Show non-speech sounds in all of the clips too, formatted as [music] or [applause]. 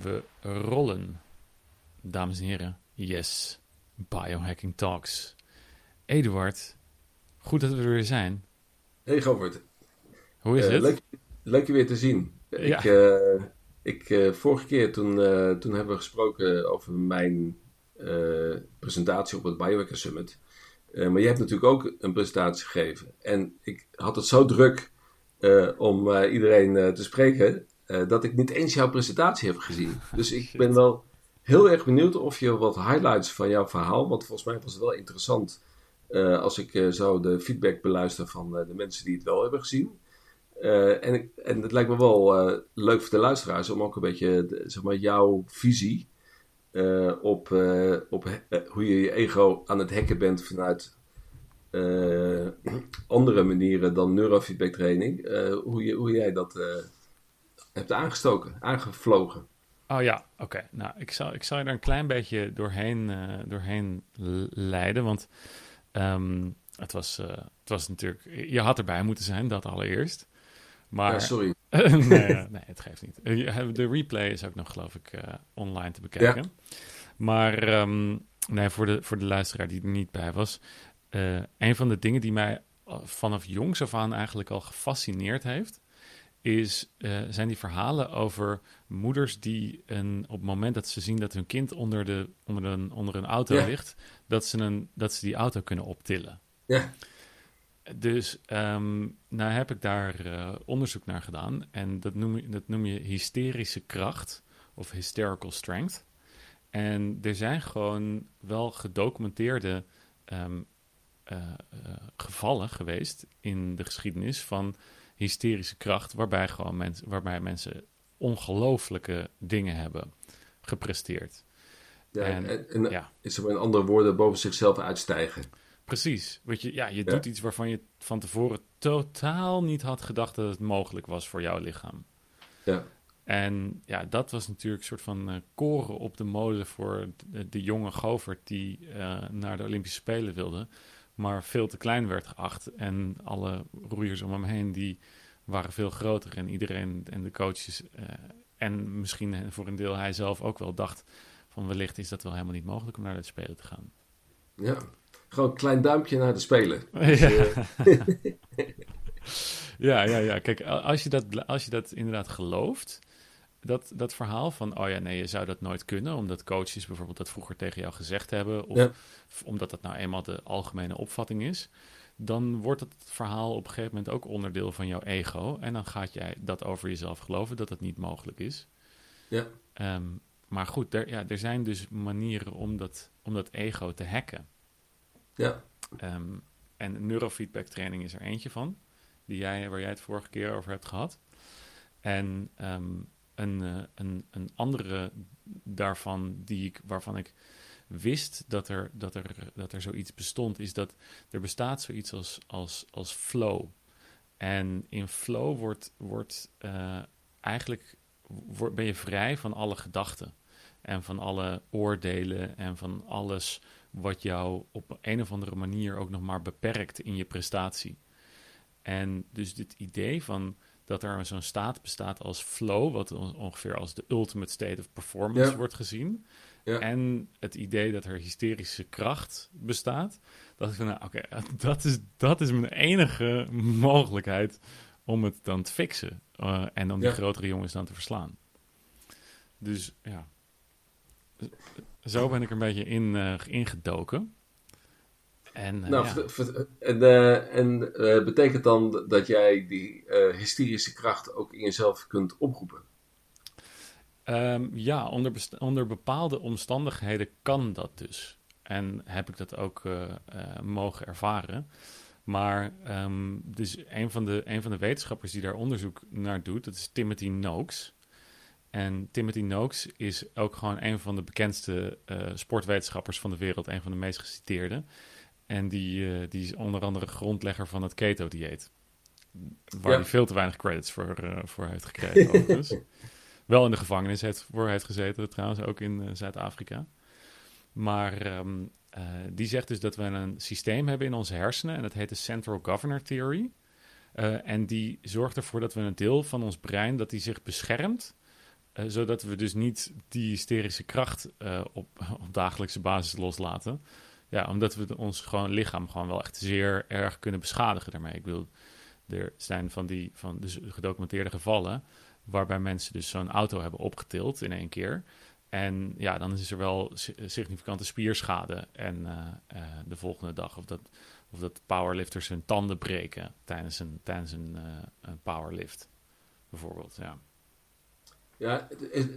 We rollen, dames en heren. Yes, Biohacking Talks. Eduard, goed dat we er weer zijn. Hey Govert. Hoe is Uh, het? leuk, leuk je weer te zien. Ja. Ik, eh, ik, eh, vorige keer toen, eh, toen hebben we gesproken over mijn eh, presentatie op het Biohacker Summit. Eh, maar je hebt natuurlijk ook een presentatie gegeven. En ik had het zo druk eh, om eh, iedereen eh, te spreken, eh, dat ik niet eens jouw presentatie heb gezien. Dus ik ben wel heel erg benieuwd of je wat highlights van jouw verhaal, want volgens mij was het wel interessant eh, als ik eh, zo de feedback beluister van de mensen die het wel hebben gezien. En, ik, en het lijkt me wel leuk voor de luisteraars om ook een beetje de- zeg maar, jouw visie op, op hoe je je ego aan het hacken bent vanuit andere manieren dan neurofeedback training. hoe, je, hoe jij dat hebt aangestoken, aangevlogen. Oh ja, oké. Nou, ik zal, ik zal je er een klein beetje doorheen, eh, doorheen leiden. Want ehm, het, was, eh, het was natuurlijk... Je had erbij moeten zijn, dat allereerst. Maar... Ja, sorry. [laughs] [laughs] nee, nee, het geeft niet. Eh, De replay is ook nog, geloof ik, online te bekijken. Maar ehm, nee, voor, de, voor de luisteraar die er niet bij was. een van de dingen die mij vanaf jongs af aan eigenlijk al gefascineerd heeft. Is, eh, zijn die verhalen over moeders die een, op het moment dat ze zien dat hun kind onder, de, onder, een, onder een auto Ja. ligt, dat ze, een, dat ze die auto kunnen optillen. Ja. Dus ehm, nou heb ik daar eh, onderzoek naar gedaan. En dat noem, je, dat noem je hysterische kracht of hysterical strength. En er zijn gewoon wel gedocumenteerde ehm, eh, eh, gevallen geweest in de geschiedenis van hysterische kracht, waarbij, gewoon mensen, waarbij mensen ongelooflijke dingen hebben gepresteerd. Ja, En- en, en, ja. is er in andere woorden boven zichzelf uitstijgen. Precies. Want je, ja, je Ja. doet iets waarvan je van tevoren totaal niet had gedacht dat het mogelijk was voor jouw lichaam. Ja. En ja, dat was natuurlijk een soort van eh, koren op de molen voor de, de jonge Govert die eh, naar de Olympische Spelen wilde, maar veel te klein werd geacht. En alle roeiers om hem heen die waren veel groter en iedereen en de coaches eh, en misschien voor een deel hij zelf ook wel dacht van wellicht is dat wel helemaal niet mogelijk om naar de Spelen te gaan. Ja. Gewoon een klein duimpje naar de Spelen. [laughs] Ja. [laughs] ja, ja, ja. Kijk, als je dat, als je dat inderdaad gelooft, dat, dat verhaal van, oh ja, nee, je zou dat nooit kunnen, omdat coaches bijvoorbeeld dat vroeger tegen jou gezegd hebben, of Ja. omdat dat nou eenmaal de algemene opvatting is, dan wordt het verhaal op een gegeven moment ook onderdeel van jouw ego. En dan gaat jij dat over jezelf geloven, dat het niet mogelijk is. Ja. Ehm, maar goed, er, ja, er zijn dus manieren om dat, om dat ego te hacken. Ja. Ehm, en neurofeedback training is er eentje van, die jij, waar jij het vorige keer over hebt gehad. En ehm, een, eh, een, een andere daarvan, die ik, waarvan ik wist dat er, dat, er, dat er zoiets bestond, is dat er bestaat zoiets als, als, als flow. En in flow wordt, wordt eh, eigenlijk word, ben je vrij van alle gedachten en van alle oordelen en van alles wat jou op een of andere manier ook nog maar beperkt in je prestatie. En dus dit idee van dat er zo'n staat bestaat als flow, wat on- ongeveer als de ultimate state of performance Ja. wordt gezien. Ja. En het idee dat er hysterische kracht bestaat. Dat ik van, nou, oké, [laughs] dat, is, dat is mijn enige mogelijkheid om het dan te fixen. eh, en om die Ja. grotere jongens dan te verslaan. Dus ja, zo ben ik er een beetje in eh, ingedoken. En, eh, Nou, ja. en, eh, en eh, betekent dan dat jij die hysterische kracht ook in jezelf kunt oproepen? Ehm, ja, onder, onder bepaalde omstandigheden kan dat dus. En heb ik dat ook mogen ervaren. Maar ehm, dus een van, de, een van de wetenschappers die daar onderzoek naar doet, dat is Timothy Noakes. En Timothy Noakes is ook gewoon een van de bekendste sportwetenschappers van de wereld, een van de meest geciteerde. En die, eh, die is onder andere grondlegger van het keto-dieet. Waar Ja. hij veel te weinig credits voor, eh, voor heeft gekregen, [laughs] overigens. Wel in de gevangenis heeft, voor heeft gezeten, trouwens, ook in eh, Zuid-Afrika. Maar ehm, eh, die zegt dus dat we een systeem hebben in onze hersenen en dat heet de Central Governor Theory. En die zorgt ervoor dat we een deel van ons brein dat die zich beschermt zodat we dus niet die hysterische kracht op, [laughs] op dagelijkse basis loslaten. Ja, omdat we ons gewoon lichaam gewoon wel echt zeer erg kunnen beschadigen daarmee. Ik wil, er zijn van die van dus gedocumenteerde gevallen waarbij mensen dus zo'n auto hebben opgetild in één keer. En ja, dan is er wel significante spierschade. En uh, de volgende dag of dat, of dat powerlifters hun tanden breken tijdens een, tijdens een, een powerlift, bijvoorbeeld. Ja. Ja,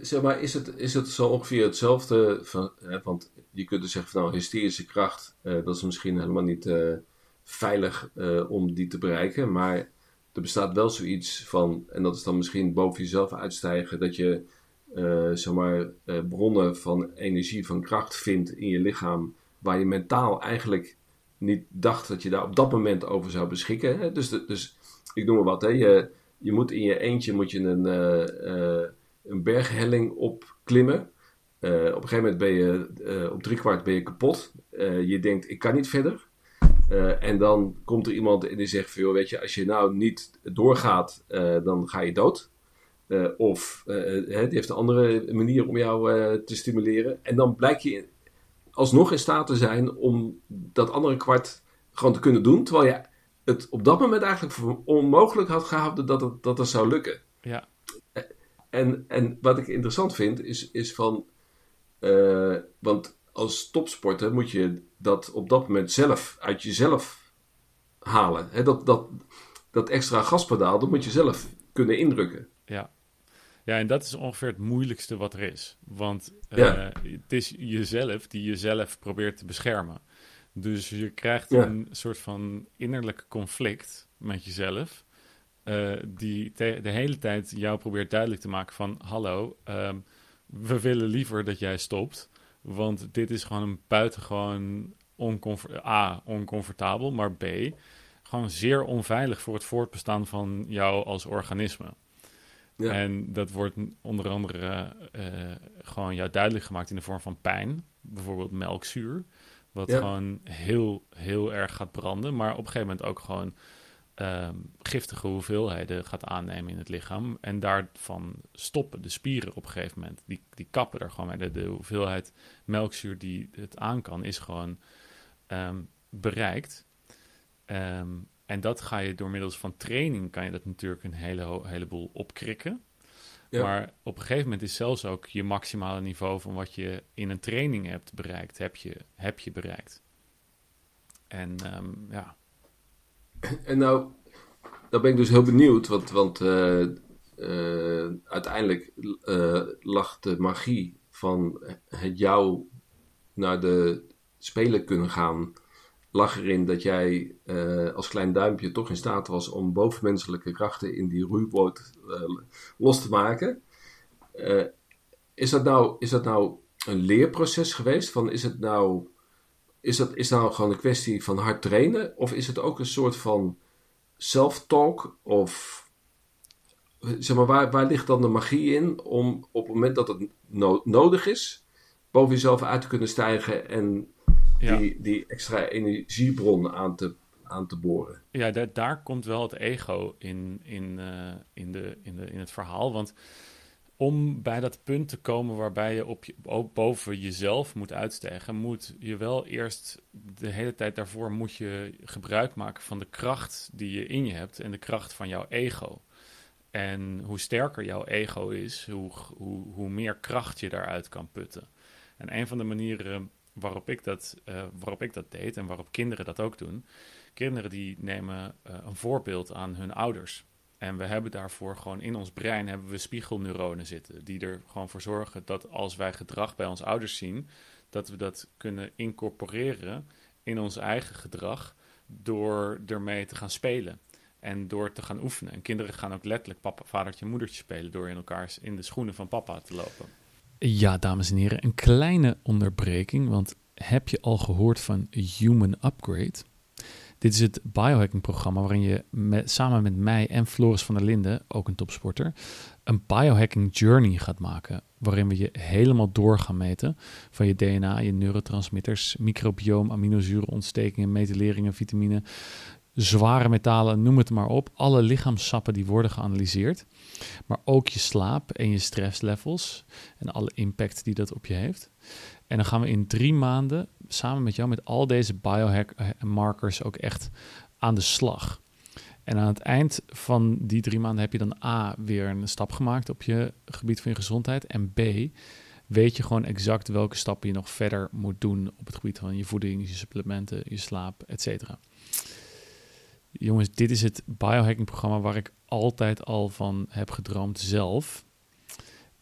zeg maar, is het, is het zo ongeveer hetzelfde? Van, hè, want je kunt dus zeggen van nou, hysterische kracht, uh, dat is misschien helemaal niet uh, veilig uh, om die te bereiken. Maar er bestaat wel zoiets van, en dat is dan misschien boven jezelf uitstijgen, dat je zeg maar, bronnen van energie, van kracht vindt in je lichaam, waar je mentaal eigenlijk niet dacht dat je daar op dat moment over zou beschikken. Hè? Dus, dus ik noem maar wat, hè? Je, je moet in je eentje moet je een een berghelling opklimmen. Uh, op een gegeven moment ben je uh, op driekwart ben je kapot. Uh, je denkt, ik kan niet verder. en dan komt er iemand en die zegt weet je, als je nou niet doorgaat, dan ga je dood. of die heeft een andere manier om jou te stimuleren. En dan blijk je alsnog in staat te zijn om dat andere kwart gewoon te kunnen doen. Terwijl je het op dat moment eigenlijk onmogelijk had gehouden dat het, dat zou lukken. Ja. En, en wat ik interessant vind, is, is van. Uh, want als topsporter moet je dat op dat moment zelf uit jezelf halen. He, dat, dat, dat extra gaspedaal, dat moet je zelf kunnen indrukken. Ja. Ja, en dat is ongeveer het moeilijkste wat er is. Want uh, het is jezelf die jezelf probeert te beschermen. Dus je krijgt ja. een soort van innerlijk conflict met jezelf. Uh, die de hele tijd jou probeert duidelijk te maken van... hallo, um, we willen liever dat jij stopt. Want dit is gewoon een buitengewoon oncomfort A, oncomfortabel, maar B... gewoon zeer onveilig voor het voortbestaan van jou als organisme. Ja. En dat wordt onder andere uh, gewoon jou duidelijk gemaakt in de vorm van pijn. Bijvoorbeeld melkzuur. Wat ja. gewoon heel, heel erg gaat branden. Maar op een gegeven moment ook gewoon um, giftige hoeveelheden gaat aannemen in het lichaam. En daarvan stoppen de spieren op een gegeven moment. Die, die kappen er gewoon mee. De, de hoeveelheid melkzuur die het aan kan, is gewoon um, bereikt. Um, en dat ga je door middels van training, kan je dat natuurlijk een hele, heleboel opkrikken. Ja. Maar op een gegeven moment is zelfs ook je maximale niveau van wat je in een training hebt bereikt, heb je, heb je bereikt. En ja, [clears throat] En nou, daar ben ik dus heel benieuwd, want, want uh, uh, uiteindelijk uh, lag de magie van het jou naar de Spelen kunnen gaan, lag erin dat jij als klein duimpje toch in staat was om bovenmenselijke krachten in die roeiboot los te maken. is, dat nou, is dat nou een leerproces geweest? Van is het nou is dat is nou gewoon een kwestie van hard trainen? Of is het ook een soort van self-talk? Of zeg maar, waar, waar ligt dan de magie in om op het moment dat het nodig is, boven jezelf uit te kunnen stijgen en ja. die, die extra energiebron aan te, aan te boren? Ja, daar, daar komt wel het ego in, in, uh, in, de, in, de, in het verhaal. Want om bij dat punt te komen waarbij je op boven jezelf moet uitstijgen, moet je wel eerst de hele tijd daarvoor moet je gebruik maken van de kracht die je in je hebt en de kracht van jouw ego. En hoe sterker jouw ego is, hoe, hoe, hoe meer kracht je daaruit kan putten. En een van de manieren waarop ik dat, uh, waarop ik dat deed en waarop kinderen dat ook doen, kinderen die nemen uh, een voorbeeld aan hun ouders. En we hebben daarvoor gewoon in ons brein hebben we spiegelneuronen zitten. Die er gewoon voor zorgen dat als wij gedrag bij onze ouders zien, dat we dat kunnen incorporeren in ons eigen gedrag door ermee te gaan spelen. En door te gaan oefenen. En kinderen gaan ook letterlijk papa, vadertje, moedertje spelen door in elkaar in de schoenen van papa te lopen. Ja, dames en heren, een kleine onderbreking. Want heb je al gehoord van Human Upgrade? Dit is het biohacking-programma waarin je samen met mij en Floris van der Linden, ook een topsporter, een biohacking journey gaat maken. Waarin we je helemaal door gaan meten van je DNA, je neurotransmitters, microbioom, aminozuren, ontstekingen, metyleringen, vitamine. zware metalen, noem het maar op. Alle lichaamssappen die worden geanalyseerd. Maar ook je slaap en je stresslevels en alle impact die dat op je heeft. En dan gaan we in drie maanden samen met jou met al deze biohack eh, ook echt aan de slag. En aan het eind van die drie maanden heb je dan A weer een stap gemaakt op je gebied van je gezondheid. En B weet je gewoon exact welke stappen je nog verder moet doen op het gebied van je voeding, je supplementen, je slaap, et cetera. Jongens, dit is het biohacking programma waar ik altijd al van heb gedroomd zelf.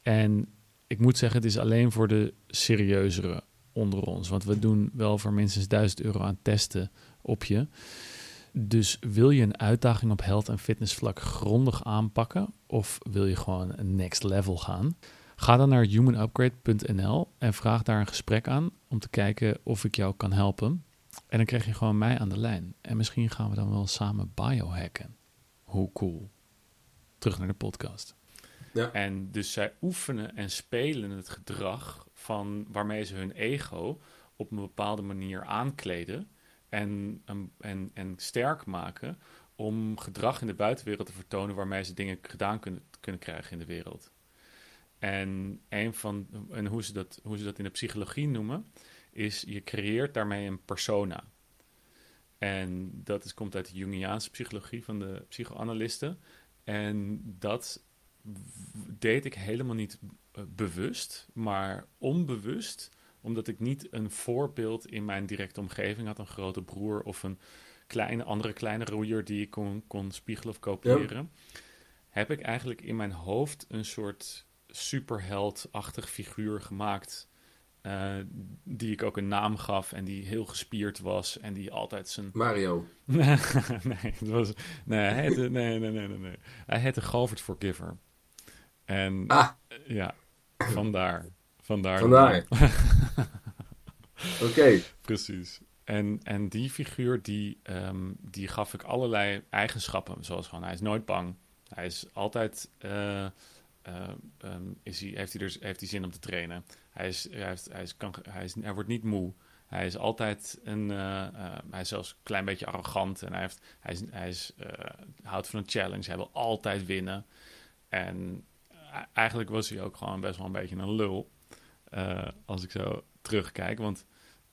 En ik moet zeggen, het is alleen voor de serieuzere onder ons. Want we doen wel voor minstens 1000 euro aan testen op je. Dus wil je een uitdaging op health en fitness vlak grondig aanpakken? Of wil je gewoon een next level gaan? Ga dan naar humanupgrade.nl en vraag daar een gesprek aan om te kijken of ik jou kan helpen. En dan krijg je gewoon mij aan de lijn. En misschien gaan we dan wel samen biohacken. Hoe cool. Terug naar de podcast. En dus zij oefenen en spelen het gedrag van waarmee ze hun ego op een bepaalde manier aankleden en, en, en sterk maken om gedrag in de buitenwereld te vertonen waarmee ze dingen gedaan kunnen, kunnen krijgen in de wereld. En, een van, en hoe, ze dat, hoe ze dat in de psychologie noemen, is je creëert daarmee een persona. En dat is, komt uit de Jungiaanse psychologie van de psychoanalisten. En dat deed ik helemaal niet eh, bewust, maar onbewust, omdat ik niet een voorbeeld in mijn directe omgeving had, een grote broer of een kleine, andere kleine roeier die ik kon, kon spiegelen of kopiëren. Heb ik eigenlijk in mijn hoofd een soort superheldachtig figuur gemaakt. Uh, die ik ook een naam gaf en die heel gespierd was en die altijd zijn... [laughs] Mario. nee, het was... nee, hij heette, nee, nee, nee, nee, Hij heette Govert Forgiver. En ah. ja, vandaar. Vandaar. Vandaar. [laughs] Oké. Precies. En, en die figuur, die, um, die gaf ik allerlei eigenschappen. Zoals gewoon, hij is nooit bang. Hij is altijd... Uh, uh, um, is hij, heeft, hij dus, heeft hij zin om te trainen. Hij, is, hij, heeft, hij, is, kan, hij, is, hij wordt niet moe. Hij is altijd een. Uh, hij is zelfs een klein beetje arrogant. En hij, heeft, hij, is, hij is, houdt van een challenge. Hij wil altijd winnen. En eigenlijk was hij ook gewoon best wel een beetje een lul. Uh, als ik zo terugkijk. Want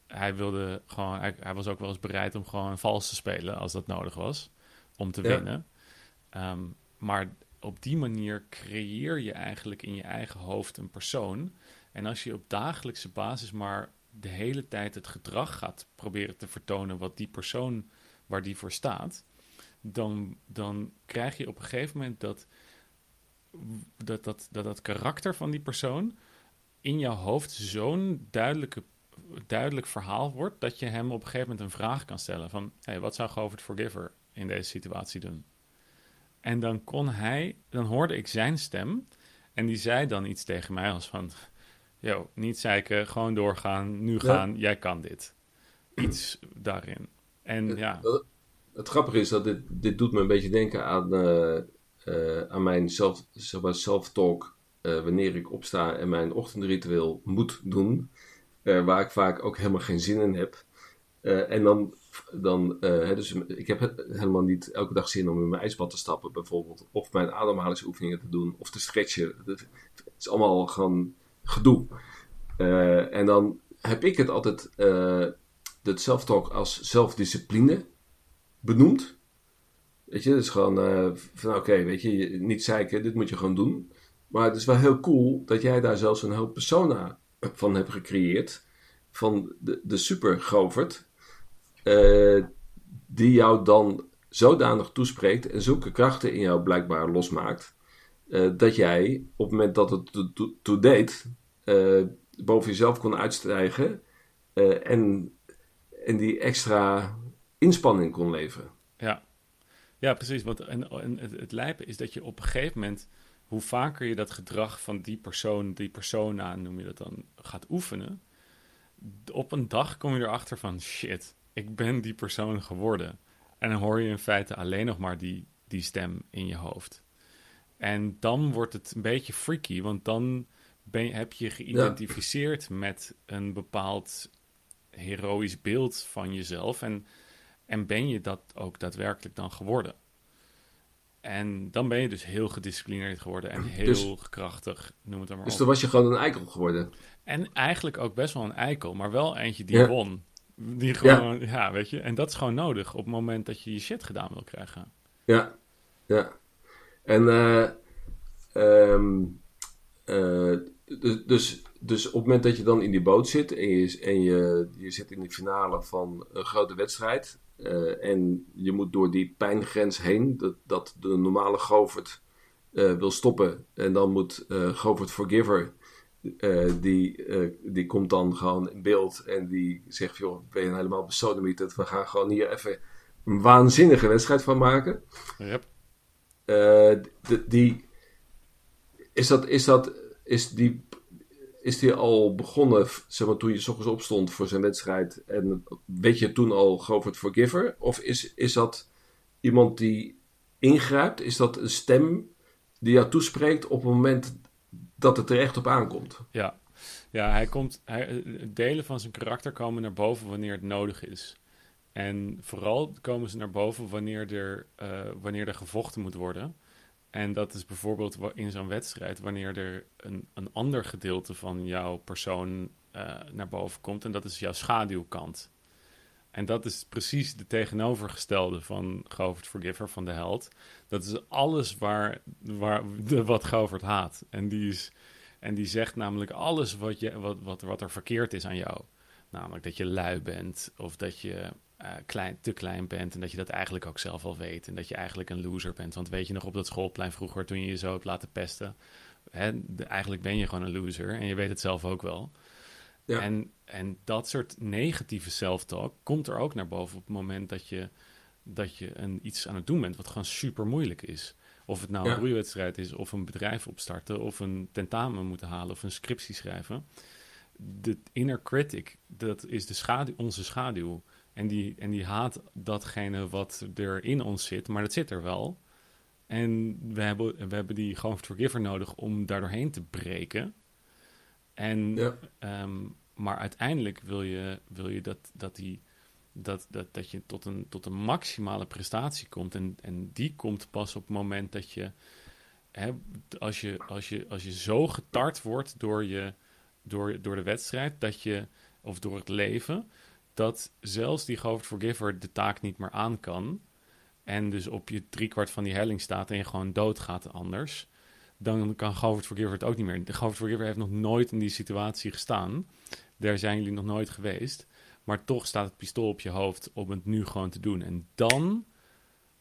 hij wilde gewoon. Hij, hij, was ook wel eens bereid om gewoon vals te spelen als dat nodig was. Om te winnen. Um, maar op die manier creëer je eigenlijk in je eigen hoofd een persoon. En als je op dagelijkse basis maar de hele tijd het gedrag gaat proberen te vertonen wat die persoon waar die voor staat, dan, dan krijg je op een gegeven moment dat dat, dat, dat dat karakter van die persoon in jouw hoofd zo'n duidelijke, duidelijk verhaal wordt dat je hem op een gegeven moment een vraag kan stellen van hey, wat zou Govert Forgiver in deze situatie doen? En dan kon hij, dan hoorde ik zijn stem en die zei dan iets tegen mij als van, yo, niet zeiken, gewoon doorgaan, nu gaan, jij kan dit. Iets daarin. En ja. Het, het, grappige is dat dit, dit doet me een beetje denken aan, uh, uh, aan mijn self, self-talk uh, wanneer ik opsta en mijn ochtendritueel moet doen. waar ik vaak ook helemaal geen zin in heb. en dan dan, dus ik heb helemaal niet elke dag zin om in mijn ijsbad te stappen, bijvoorbeeld. Of mijn ademhalingsoefeningen te doen, of te stretchen. Het is allemaal gewoon gedoe. En dan heb ik het altijd, het self-talk als zelfdiscipline benoemd. Weet je, dus gewoon van oké, weet je, niet zeiken, dit moet je gewoon doen. Maar het is wel heel cool dat jij daar zelfs een heel persona van hebt gecreëerd. Van de, de super Govert uh, die jou dan zodanig toespreekt en zulke krachten in jou blijkbaar losmaakt, uh, dat jij op het moment dat het toe deed, uh, boven jezelf kon uitstijgen en, en die extra inspanning kon leveren. Ja, ja precies. Want en, en het, het lijpen is dat je op een gegeven moment, hoe vaker je dat gedrag van die persoon, die persona noem je dat dan, gaat oefenen, op een dag kom je erachter van shit ik ben die persoon geworden. En dan hoor je in feite alleen nog maar die, die stem in je hoofd. En dan wordt het een beetje freaky, want dan ben je, heb je geïdentificeerd met een bepaald heroïsch beeld van jezelf. En, En ben je dat ook daadwerkelijk dan geworden? En dan ben je dus heel gedisciplineerd geworden en heel dus, krachtig, noem het maar Dus dan was je gewoon een eikel geworden. En eigenlijk ook best wel een eikel, maar wel eentje die won. Die gewoon, ja. weet je. En dat is gewoon nodig op het moment dat je je shit gedaan wil krijgen. Ja, ja. En uh, um, uh, dus, dus op het moment dat je dan in die boot zit en je, en je, je zit in de finale van een grote wedstrijd. Uh, en je moet door die pijngrens heen, dat, dat de normale Govert uh, wil stoppen. En dan moet uh, Govert Forgiver, die, die komt dan gewoon in beeld en die zegt: joh, ben je helemaal besodemieterd? We gaan gewoon hier even een waanzinnige wedstrijd van maken. Yep. Die, is dat, is dat, is die is die al begonnen, zeg maar, toen je s opstond voor zijn wedstrijd? En weet je toen al Govert Forgiver? Of is, is dat iemand die ingrijpt? Is dat een stem die jou toespreekt op het moment dat het er echt op aankomt? Ja, ja hij komt, hij, delen van zijn karakter komen naar boven wanneer het nodig is. En vooral komen ze naar boven wanneer er, uh, wanneer er gevochten moet worden. En dat is bijvoorbeeld in zo'n wedstrijd, wanneer er een, een ander gedeelte van jouw persoon uh, naar boven komt. En dat is jouw schaduwkant. En dat is precies de tegenovergestelde van Govert Forgiver, van de held. Dat is alles waar, waar [laughs] de, wat Govert haat. En die, is, en die zegt namelijk alles wat, je, wat, wat, wat er verkeerd is aan jou. Namelijk dat je lui bent, of dat je uh, klein, te klein bent en dat je dat eigenlijk ook zelf al weet en dat je eigenlijk een loser bent. Want weet je nog op dat schoolplein vroeger toen je je zo hebt laten pesten, hè, eigenlijk ben je gewoon een loser en je weet het zelf ook wel. Ja. En, en dat soort negatieve self-talk komt er ook naar boven op het moment dat je, dat je een, iets aan het doen bent wat gewoon super moeilijk is. Of het nou een roeiwedstrijd is, of een bedrijf opstarten, of een tentamen moeten halen, of een scriptie schrijven. De inner critic, dat is de schaduw, onze schaduw. En die, en die haat datgene wat er in ons zit, maar dat zit er wel. En we hebben, we hebben die gewoon forgiver nodig om daar doorheen te breken. En, ja. Ehm, maar uiteindelijk wil je, wil je dat, dat, die, dat, dat, dat je tot een, tot een maximale prestatie komt. En, en die komt pas op het moment dat je, hè, als je, als je, als je zo getart wordt door, je, door, door de wedstrijd, dat je, of door het leven, dat zelfs die Govert Forgiver de taak niet meer aan kan. En dus op je driekwart van die helling staat en je gewoon doodgaat anders. Dan kan Govert Forgiver het ook niet meer. De Govert heeft nog nooit in die situatie gestaan. Daar zijn jullie nog nooit geweest. Maar toch staat het pistool op je hoofd om het nu gewoon te doen. En dan,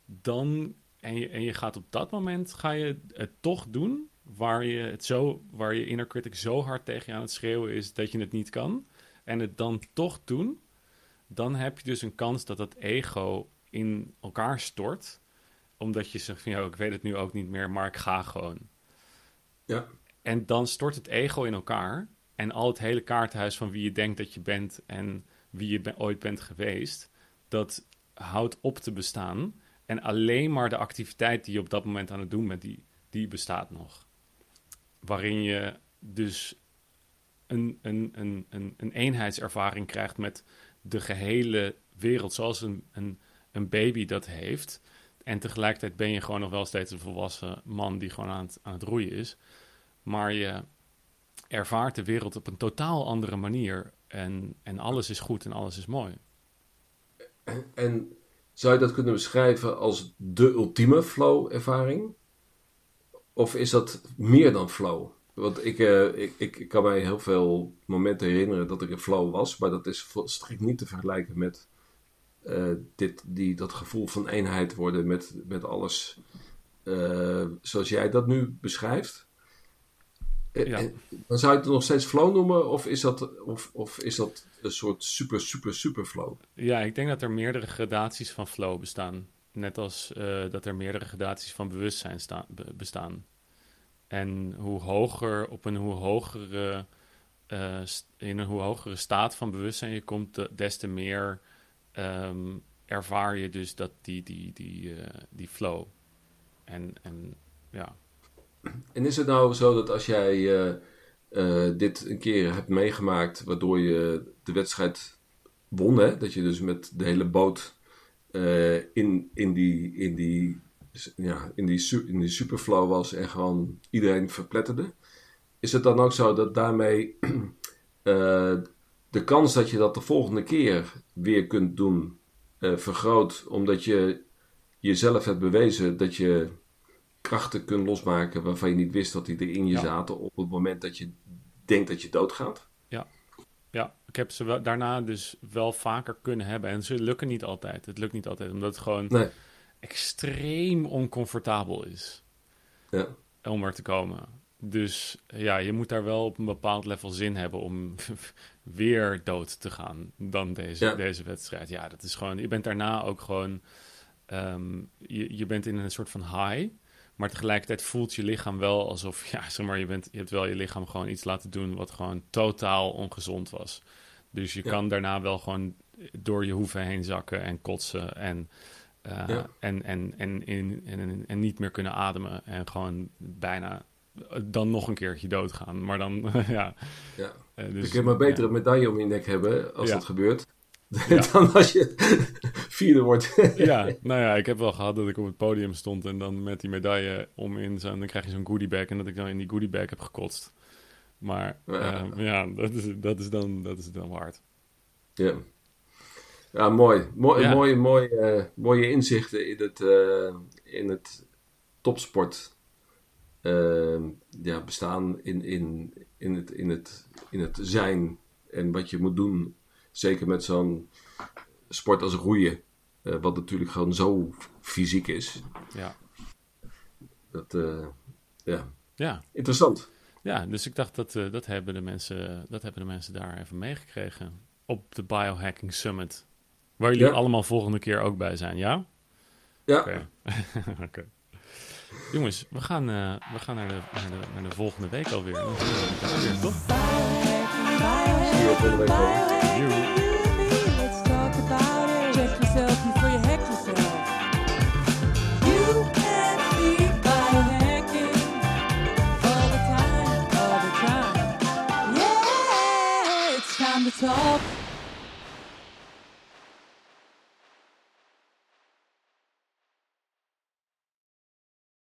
dan en je, en je gaat op dat moment, ga je het toch doen. Waar je, het zo, waar je inner critic zo hard tegen je aan het schreeuwen is dat je het niet kan. En het dan toch doen dan heb je dus een kans dat dat ego in elkaar stort. Omdat je zegt van, ja, ik weet het nu ook niet meer, maar ik ga gewoon. Ja. En dan stort het ego in elkaar. En al het hele kaarthuis van wie je denkt dat je bent en wie je ooit bent geweest, dat houdt op te bestaan. En alleen maar de activiteit die je op dat moment aan het doen bent, die, die bestaat nog. Waarin je dus een, een, een, een, een eenheidservaring krijgt met de gehele wereld zoals een, een, een baby dat heeft. En tegelijkertijd ben je gewoon nog wel steeds een volwassen man die gewoon aan het, aan het roeien is. Maar je ervaart de wereld op een totaal andere manier. En, en alles is goed en alles is mooi. En zou je dat kunnen beschrijven als de ultieme flow-ervaring? Of is dat meer dan flow? Want ik, uh, ik, ik, kan mij heel veel momenten herinneren dat ik in flow was, maar dat is strikt niet te vergelijken met uh, dit, die, dat gevoel van eenheid worden met, met alles uh, zoals jij dat nu beschrijft. Ja. Dan zou je het nog steeds flow noemen, of is, dat, of, of is dat een soort super, super, super flow? Ja, ik denk dat er meerdere gradaties van flow bestaan. Net als dat er meerdere gradaties van bewustzijn bestaan. En hoe hoger, op een hoe hogere, uh, in een hoe hogere staat van bewustzijn je komt, des te meer um, ervaar je dus dat die, die, die, uh, die flow. En, en ja. En is het nou zo dat als jij uh, dit een keer hebt meegemaakt, waardoor je de wedstrijd won, hè? dat je dus met de hele boot in, in die, in die, ja, in die, in die superflow was en gewoon iedereen verpletterde. Is het dan ook zo dat daarmee [clears throat] de kans dat je dat de volgende keer weer kunt doen vergroot, omdat je jezelf hebt bewezen dat je krachten kunt losmaken waarvan je niet wist dat die er in je zaten op het moment dat je denkt dat je doodgaat? Ja, ja. ik heb ze wel, daarna dus wel vaker kunnen hebben. En ze lukken niet altijd. Het lukt niet altijd, omdat het gewoon nee. Extreem oncomfortabel is ja. om er te komen. Dus ja, je moet daar wel op een bepaald level zin hebben om [laughs] weer dood te gaan dan deze, deze wedstrijd. Ja, dat is gewoon. Je bent daarna ook gewoon. Ehm, je, je bent in een soort van high. Maar tegelijkertijd voelt je lichaam wel alsof, [laughs] ja, zeg maar, je, bent, je hebt wel je lichaam gewoon iets laten doen wat gewoon totaal ongezond was. Dus je kan daarna wel gewoon door je hoeven heen zakken en kotsen en, uh, en, en, en, en, en, en, niet meer kunnen ademen. En gewoon bijna dan nog een keertje doodgaan. Maar dan, [laughs] ja. ja. Uh, dus, je kunt maar betere medaille om je nek hebben als dat gebeurt. [laughs] dan als je [laughs] vierde wordt. ja, nou ja, ik heb wel gehad dat ik op het podium stond en dan met die medaille om in zo'n, dan krijg je zo'n goodiebag en dat ik dan in die goodiebag heb gekotst. Maar ja, uh, ja dat, is, dat, is dan, dat is dan waard. Ja. Ja, mooi. Mooi, ja. mooi, mooi uh, mooie inzichten in het, uh, in het topsport ja, bestaan, in, in, in, het, in, het, in het zijn en wat je moet doen Zeker met zo'n sport als roeien. Wat natuurlijk gewoon zo fysiek is. Ja. Dat, ja. ja. Interessant. Ja, dus ik dacht dat, dat, hebben de mensen, dat hebben de mensen daar even meegekregen. Op de Biohacking Summit. Waar jullie ja. allemaal volgende keer ook bij zijn, ja? Ja. Oké. [laughs] Okay. okay. Jongens, we gaan, we gaan naar, de, naar, de, naar de volgende week alweer. Volgende week